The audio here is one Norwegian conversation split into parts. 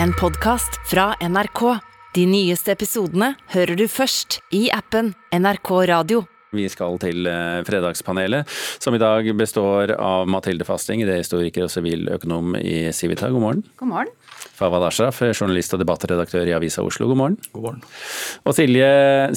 en podkast fra NRK. De nyeste episodene hører du først i appen NRK Radio. Vi skal til eh, Fredagspanelet, som i dag består av Mathilde Fasting, idéhistoriker og siviløkonom i Civita. God morgen. God morgen. Fawad Ashraf, journalist og debattredaktør i Avisa Oslo. God morgen. God morgen. Og Silje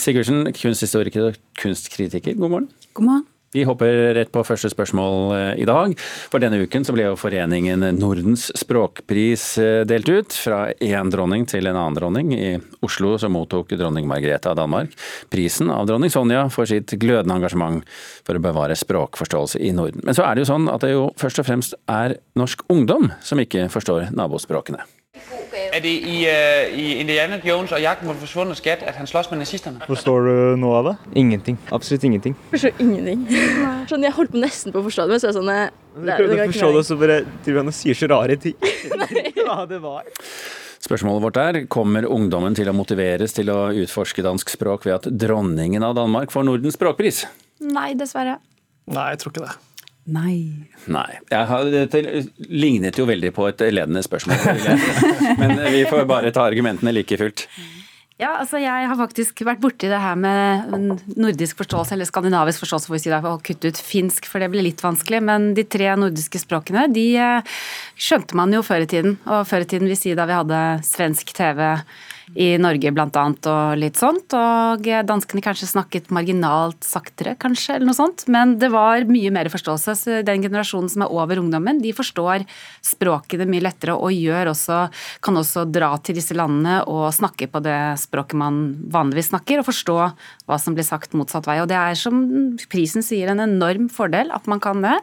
Sigurdsen, kunsthistoriker og kunstkritiker. God morgen. God morgen. Vi hopper rett på første spørsmål eh, i dag. For denne uken så ble jo foreningen Nordens språkpris eh, delt ut. Fra én dronning til en annen dronning. I Oslo så mottok dronning Margrethe av Danmark prisen av dronning Sonja for sitt glødende engasjement for å bevare språkforståelse i Norden. Men så er det jo sånn at det jo først og fremst er norsk ungdom som ikke forstår nabospråkene. Er det i, uh, i Indiana Jones og jakten på den forsvunne skatt at han slåss med nazistene? Forstår du noe av det? Ingenting. Absolutt ingenting. forstår ingenting. Sånn, jeg holdt på nesten på å forstå det, men så er det sånn eh, Du prøvde å forstå det, så bare driver han og sier så rare ting. Hva det var. Spørsmålet vårt er kommer ungdommen til å motiveres til å utforske dansk språk ved at dronningen av Danmark får Nordens språkpris? Nei, dessverre. Nei, jeg tror ikke det. Nei. Nei. Jeg har, dette lignet jo veldig på et ledende spørsmål. Men vi får bare ta argumentene like fullt. Ja, altså jeg har faktisk vært borti det her med nordisk forståelse, eller skandinavisk forståelse, for å si det, og kutte ut finsk, for det ble litt vanskelig. Men de tre nordiske språkene, de eh, skjønte man jo før i tiden. Og før i tiden vil si da vi hadde svensk TV i Norge blant annet, og litt sånt. Og danskene kanskje snakket marginalt saktere, kanskje, eller noe sånt. Men det var mye mer forståelse. Så den generasjonen som er over ungdommen, de forstår språkene mye lettere, og gjør også, kan også dra til disse landene og snakke på det språket man vanligvis snakker, og forstå hva som blir sagt motsatt vei. Og det er som prisen sier, en enorm fordel at man kan det.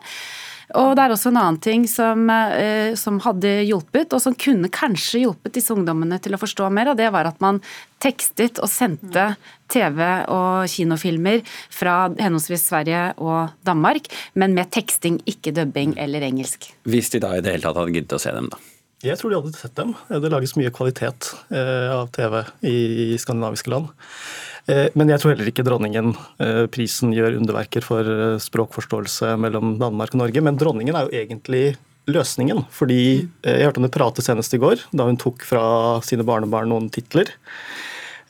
Og det er også en annen ting som, eh, som hadde hjulpet, og som kunne kanskje hjulpet disse ungdommene til å forstå mer, og det var at man tekstet og sendte TV- og kinofilmer fra henholdsvis Sverige og Danmark, men med teksting, ikke dubbing eller engelsk. Hvis de da i det hele tatt hadde giddet å se dem, da. Jeg tror de hadde sett dem. Det lages mye kvalitet eh, av TV i, i skandinaviske land. Eh, Men jeg tror heller ikke dronningen eh, gjør underverker for eh, språkforståelse mellom Danmark og Norge. Men dronningen er jo egentlig løsningen. Fordi jeg hørte henne prate senest i går, da hun tok fra sine barnebarn noen titler.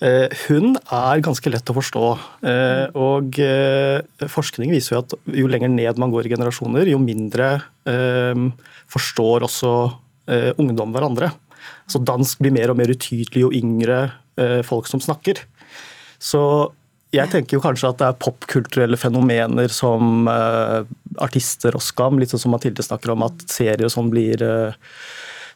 Hun er ganske lett å forstå. Og forskning viser jo at jo lenger ned man går i generasjoner, jo mindre forstår også ungdom hverandre. Så dansk blir mer og mer utydelig jo yngre folk som snakker. Så jeg tenker jo kanskje at det er popkulturelle fenomener som uh, artister og skam, litt sånn som Mathilde snakker om, at serier og sånn blir uh,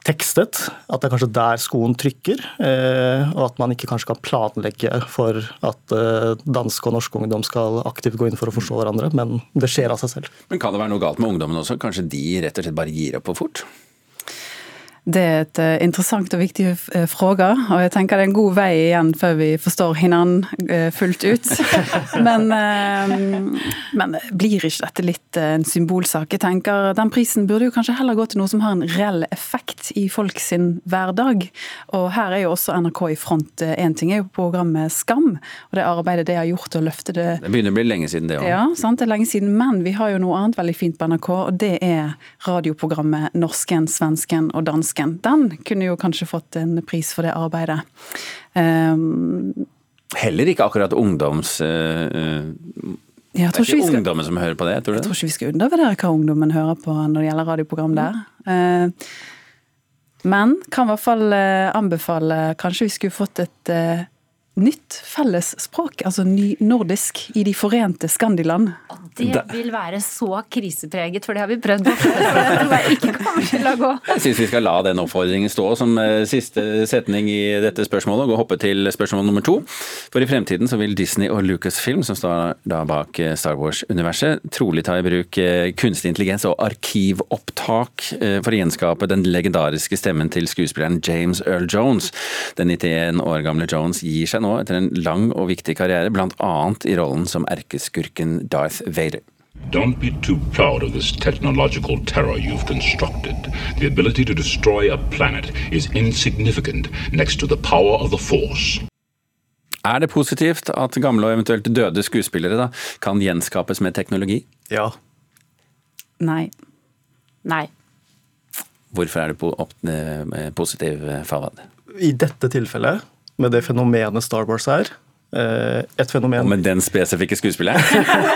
tekstet. At det er kanskje der skoen trykker. Eh, og at man ikke kanskje kan planlegge for at eh, dansk og norsk ungdom skal aktivt gå inn for å forstå hverandre, men det skjer av seg selv. Men kan det være noe galt med ungdommen også? Kanskje de rett og slett bare gir opp for fort? Det er et eh, interessant og viktig spørsmål, fråga, og jeg tenker det er en god vei igjen før vi forstår hverandre eh, fullt ut. Men, eh, men blir ikke dette litt eh, en symbolsak? Jeg tenker Den prisen burde jo kanskje heller gå til noe som har en reell effekt i folk sin hverdag. Og her er jo også NRK i front. Én ting er jo programmet Skam, og det arbeidet det har gjort til å løfte det Det begynner å bli lenge siden det òg. ja, sant, det er lenge siden, men vi har jo noe annet veldig fint på NRK, og det er radioprogrammet Norsken, svensken og dansken. Den kunne jo kanskje fått en pris for det arbeidet. Um, Heller ikke akkurat ungdoms... Uh, det er ikke skal ungdommen som hører på det, tror du jeg tror ikke vi skal undervurdere hva ungdommen hører på når det gjelder radioprogram der. Uh, men kan i hvert fall eh, anbefale Kanskje vi skulle fått et nytt fellesspråk, altså nynordisk, i de forente Skandiland. Det vil være så krisepreget, for det har vi prøvd på før. Jeg tror jeg ikke kommer til å gå. Jeg syns vi skal la den oppfordringen stå som eh, siste setning i dette spørsmålet, og hoppe til spørsmål nummer to. For i fremtiden så vil Disney og Lucasfilm, som står da bak eh, Star Wars-universet, trolig ta i bruk eh, kunstig intelligens og arkivopptak for å gjenskape den legendariske stemmen til skuespilleren James Earl Jones. Den 91 år gamle Jones gir seg nå etter en lang og viktig karriere, bl.a. i rollen som erkeskurken Darth Vader. Don't be too proud of this technological terror you've constructed. The ability to destroy a planet is insignificant next to the power of the Force. Er det positivt at gamle og eventuelt døde skuespillere da, kan gjenskapes med teknologi? Ja. Nei. Nei. Hvorfor er du eh, positiv, Fawad? I dette tilfellet, med det fenomenet Star Wars er, eh, et fenomen Og med den spesifikke skuespilleren?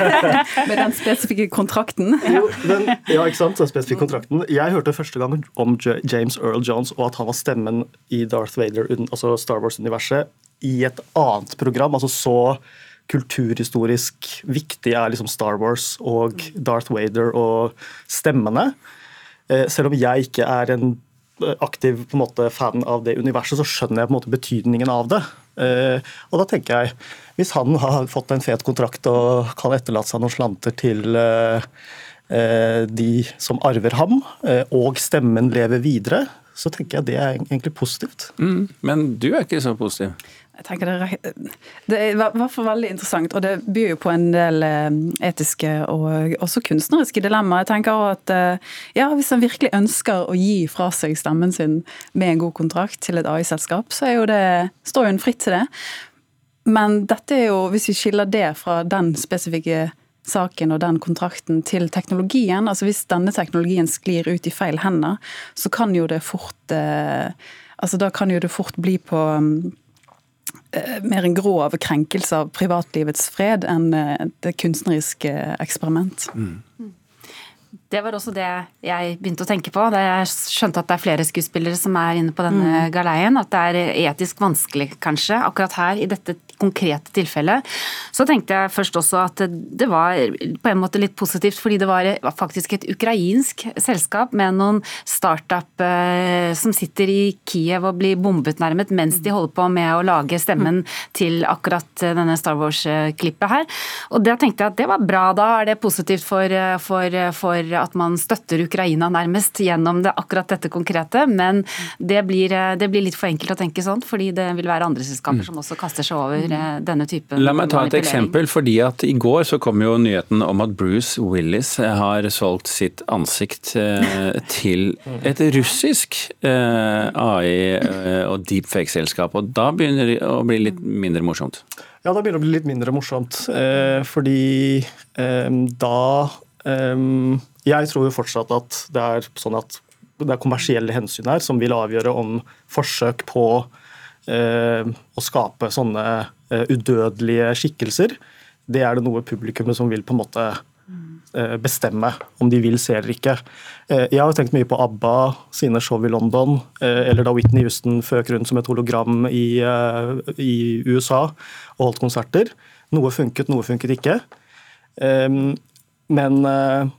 Med den spesifikke kontrakten. Jo, den, ja, ikke sant? Den spesifikke kontrakten. Jeg hørte første gang om James Earl Jones og at han var stemmen i Darth Vader, altså Star Wars-universet, i et annet program. altså så kulturhistorisk viktig er liksom Star Wars og Darth Vader og stemmene. Eh, Selv om jeg ikke er en aktiv på en måte, fan av det universet, så skjønner jeg på en måte betydningen av det. Eh, Og da tenker jeg, hvis han har fått en fet kontrakt og kan etterlate seg noen slanter til eh, eh, de som arver ham, og stemmen lever videre, så tenker jeg det er egentlig positivt. Mm, men du er ikke så positiv. Jeg tenker det, det er i hvert fall veldig interessant, og det byr jo på en del eh, etiske og også kunstneriske dilemmaer. Jeg tenker også at eh, ja, Hvis en virkelig ønsker å gi fra seg stemmen sin med en god kontrakt til et AI-selskap, så jo det, står jo en fritt til det. Men dette er jo, hvis vi skiller det fra den spesifikke saken og den kontrakten til teknologien, altså hvis denne teknologien sklir ut i feil hender, så kan jo det fort eh, altså Da kan jo det fort bli på mm, mer en grov krenkelse av privatlivets fred enn det kunstneriske eksperiment. eh, eksperiment. Det var også det jeg begynte å tenke på da jeg skjønte at det er flere skuespillere som er inne på denne galeien. At det er etisk vanskelig, kanskje, akkurat her i dette konkrete tilfellet. Så tenkte jeg først også at det var på en måte litt positivt, fordi det var faktisk et ukrainsk selskap med noen startup eh, som sitter i Kiev og blir bombet nærmet mens de holder på med å lage stemmen til akkurat denne Star Wars-klippet her. Og da tenkte jeg at det var bra. Da er det positivt for, for, for at man støtter Ukraina nærmest gjennom det, akkurat dette konkrete. Men det blir, det blir litt for enkelt å tenke sånn, fordi det vil være andre selskaper som også kaster seg over eh, denne typen La meg ta et eksempel, fordi at i går så kom jo nyheten om at Bruce Willis har solgt sitt ansikt eh, til et russisk eh, AI- eh, og deepfake-selskap, og da begynner det å bli litt mindre morsomt. Ja, da begynner det å bli litt mindre morsomt. Eh, fordi eh, da eh, Jeg tror jo fortsatt at det er sånn at det er kommersielle hensyn her som vil avgjøre om forsøk på eh, å skape sånne eh, udødelige skikkelser, det er det noe publikummet som vil på en måte eh, bestemme om de vil se eller ikke. Jeg har tenkt mye på ABBA sine show i London, eller da Whitney Houston føk rundt som et hologram i, i USA og holdt konserter. Noe funket, noe funket ikke. Men eh,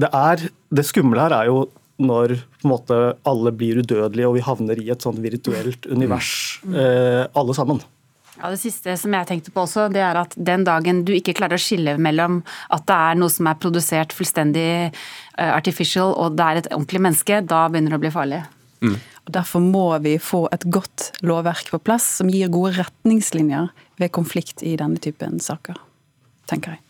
det, er, det skumle her er jo når på en måte alle blir udødelige og vi havner i et sånt virtuelt univers, eh, alle sammen. Ja, Det siste som jeg tenkte på også, det er at den dagen du ikke klarer å skille mellom at det er noe som er produsert fullstendig eh, artificial og det er et ordentlig menneske, da begynner det å bli farlig. Og Derfor må vi få et godt lovverk på plass som gir gode retningslinjer ved konflikt i denne typen saker, tenker jeg.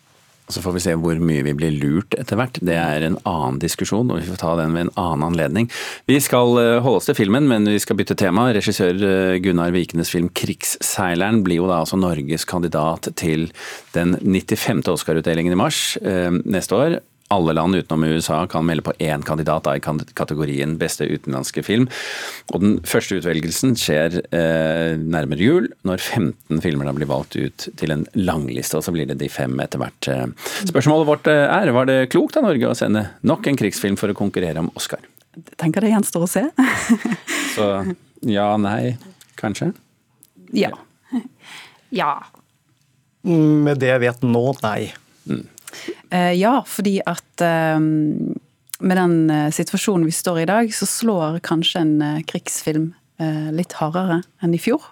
Så får vi se hvor mye vi blir lurt etter hvert. Det er en annen diskusjon, og vi får ta den ved en annen anledning. Vi skal eh, holde oss til filmen, men vi skal bytte tema. Regissør eh, Gunnar Vikenes film 'Krigsseileren' blir jo da altså Norges kandidat til den 95. Oscar-utdelingen i mars eh, neste år. Alle land utenom USA kan melde på én kandidat da i kategorien beste utenlandske film. Og den første utvelgelsen skjer eh, nærmere jul, når 15 filmer da blir valgt ut til en langliste, og så blir det de fem etter hvert. eh. Spørsmålet vårt eh, er, var det klokt av Norge å sende nok en krigsfilm for å konkurrere om Oscar? Jeg tenker det gjenstår å se. Så ja, nei, kanskje? ja. Ja. Mm, Med det jeg vet nå, nei. Eh, ja, fordi at eh, med den eh, situasjonen vi står i i dag, så slår kanskje en eh, krigsfilm eh, litt hardere enn i fjor.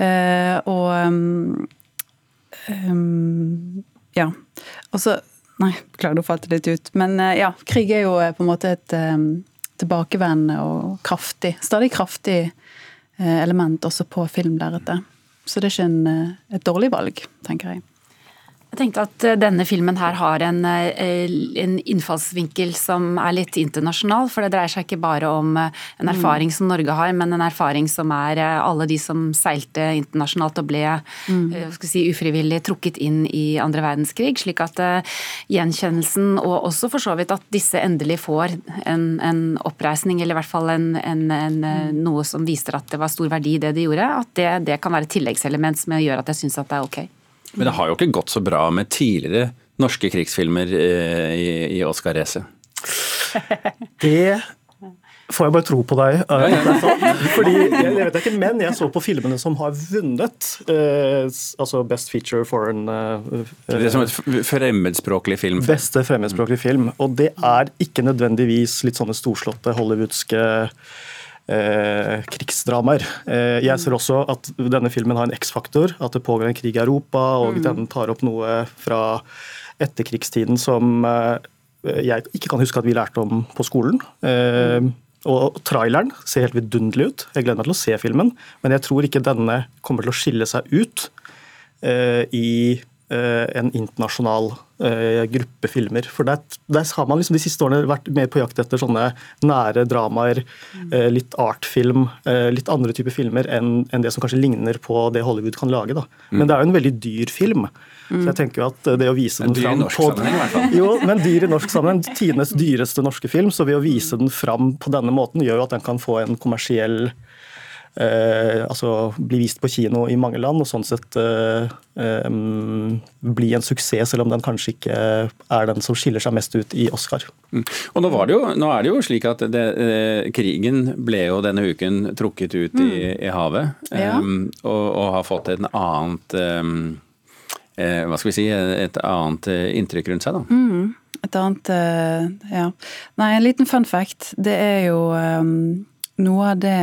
Eh, og um, um, ja. Og så Nei, beklager, nå falt det litt ut. Men eh, ja, krig er jo eh, på en måte et tilbakevendende og kraftig, stadig kraftig eh, element også på filmlerretet. Så det er ikke en, eh, et dårlig valg, tenker jeg. Jeg tenkte at eh, denne filmen her har en, eh, en, innfallsvinkel som er litt internasjonal. For det dreier seg ikke bare om eh, en erfaring som Norge har, men en erfaring som er alle de som seilte internasjonalt og ble mm. si, ufrivillig trukket inn i andre verdenskrig. Slik at gjenkjennelsen, og også for så vidt at disse endelig får en, en oppreisning, eller i hvert fall en, en, noe som viser at det var stor verdi i det de gjorde, at det, det kan være et tilleggselement som gjør at jeg syns at det er ok. Men det har jo ikke gått så bra med tidligere norske krigsfilmer eh, i, i Oscar-racet. Det får jeg bare tro på deg. Fordi, jeg vet ikke, Men jeg så på filmene som har vunnet. Eh, altså Best Feature Foreign eh, Det er som et fremmedspråklig film? Beste fremmedspråklig film. Og det er ikke nødvendigvis litt sånne storslåtte hollywoodske eh, krigsdramaer. Eh, jeg ser også at denne filmen har en X-faktor, at det pågår en krig i Europa, og mm. den tar opp noe fra etterkrigstiden som eh, jeg ikke kan huske at vi lærte om på skolen. Mm. Og traileren ser helt vidunderlig ut. Jeg gleder meg til å se filmen, men jeg tror ikke denne kommer til å skille seg ut eh, i Eh, en internasjonal uh, gruppe filmer. For der, der, har man liksom de siste årene vært mer på jakt etter sånne nære dramaer, uh, litt artfilm, litt andre typer filmer enn en det som kanskje ligner på det Hollywood kan lage. Da. Mm. Men det er jo en veldig dyr film. Mm. Så jeg tenker jo at det å vise den fram på, jo, men dyr i norsk sammenheng. Tidenes dyreste norske film. Så ved å vise den fram på denne måten, gjør jo at den kan få en kommersiell eh, altså bli vist på kino i mange land, og sånn sett eh, eh, bli en suksess, selv om den kanskje ikke er den som skiller seg mest ut i Oscar. Mm. Og nå, jo, nå, er det jo slik at det, eh, krigen ble jo denne uken trukket ut mm. i, i, havet, ja. um, og, og, har fått et annet um, hva skal vi si, et annet inntrykk rundt seg, da. Mm. Et annet Ja. Nei, en liten fun fact. Det er jo um, noe av det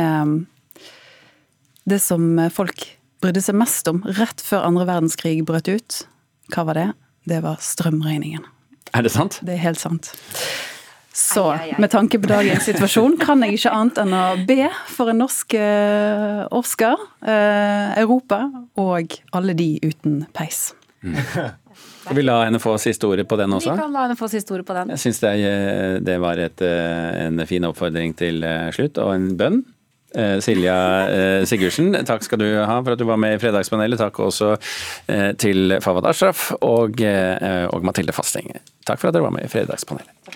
det som folk brydde seg mest om rett før andre verdenskrig brøt ut, hva var det? Det var strømregningen. Er det sant? Det er helt sant. Så med tanke på dagens situasjon kan jeg ikke annet enn å be for en norsk eh, Oscar, eh, Europa og alle de uten peis. Mm. Skal vi la henne få siste ordet på den også? Vi kan la henne få siste ordet på den. Jeg syns det, det, var et, eh, en fin oppfordring til eh, slutt, og en bønn. Eh, Silja eh, Sigurdsen, takk skal du ha for at du var med i Fredagspanelet. Takk også eh, til Fawad Ashraf og, Mathilde Fasting. Takk for at dere var med i Fredagspanelet.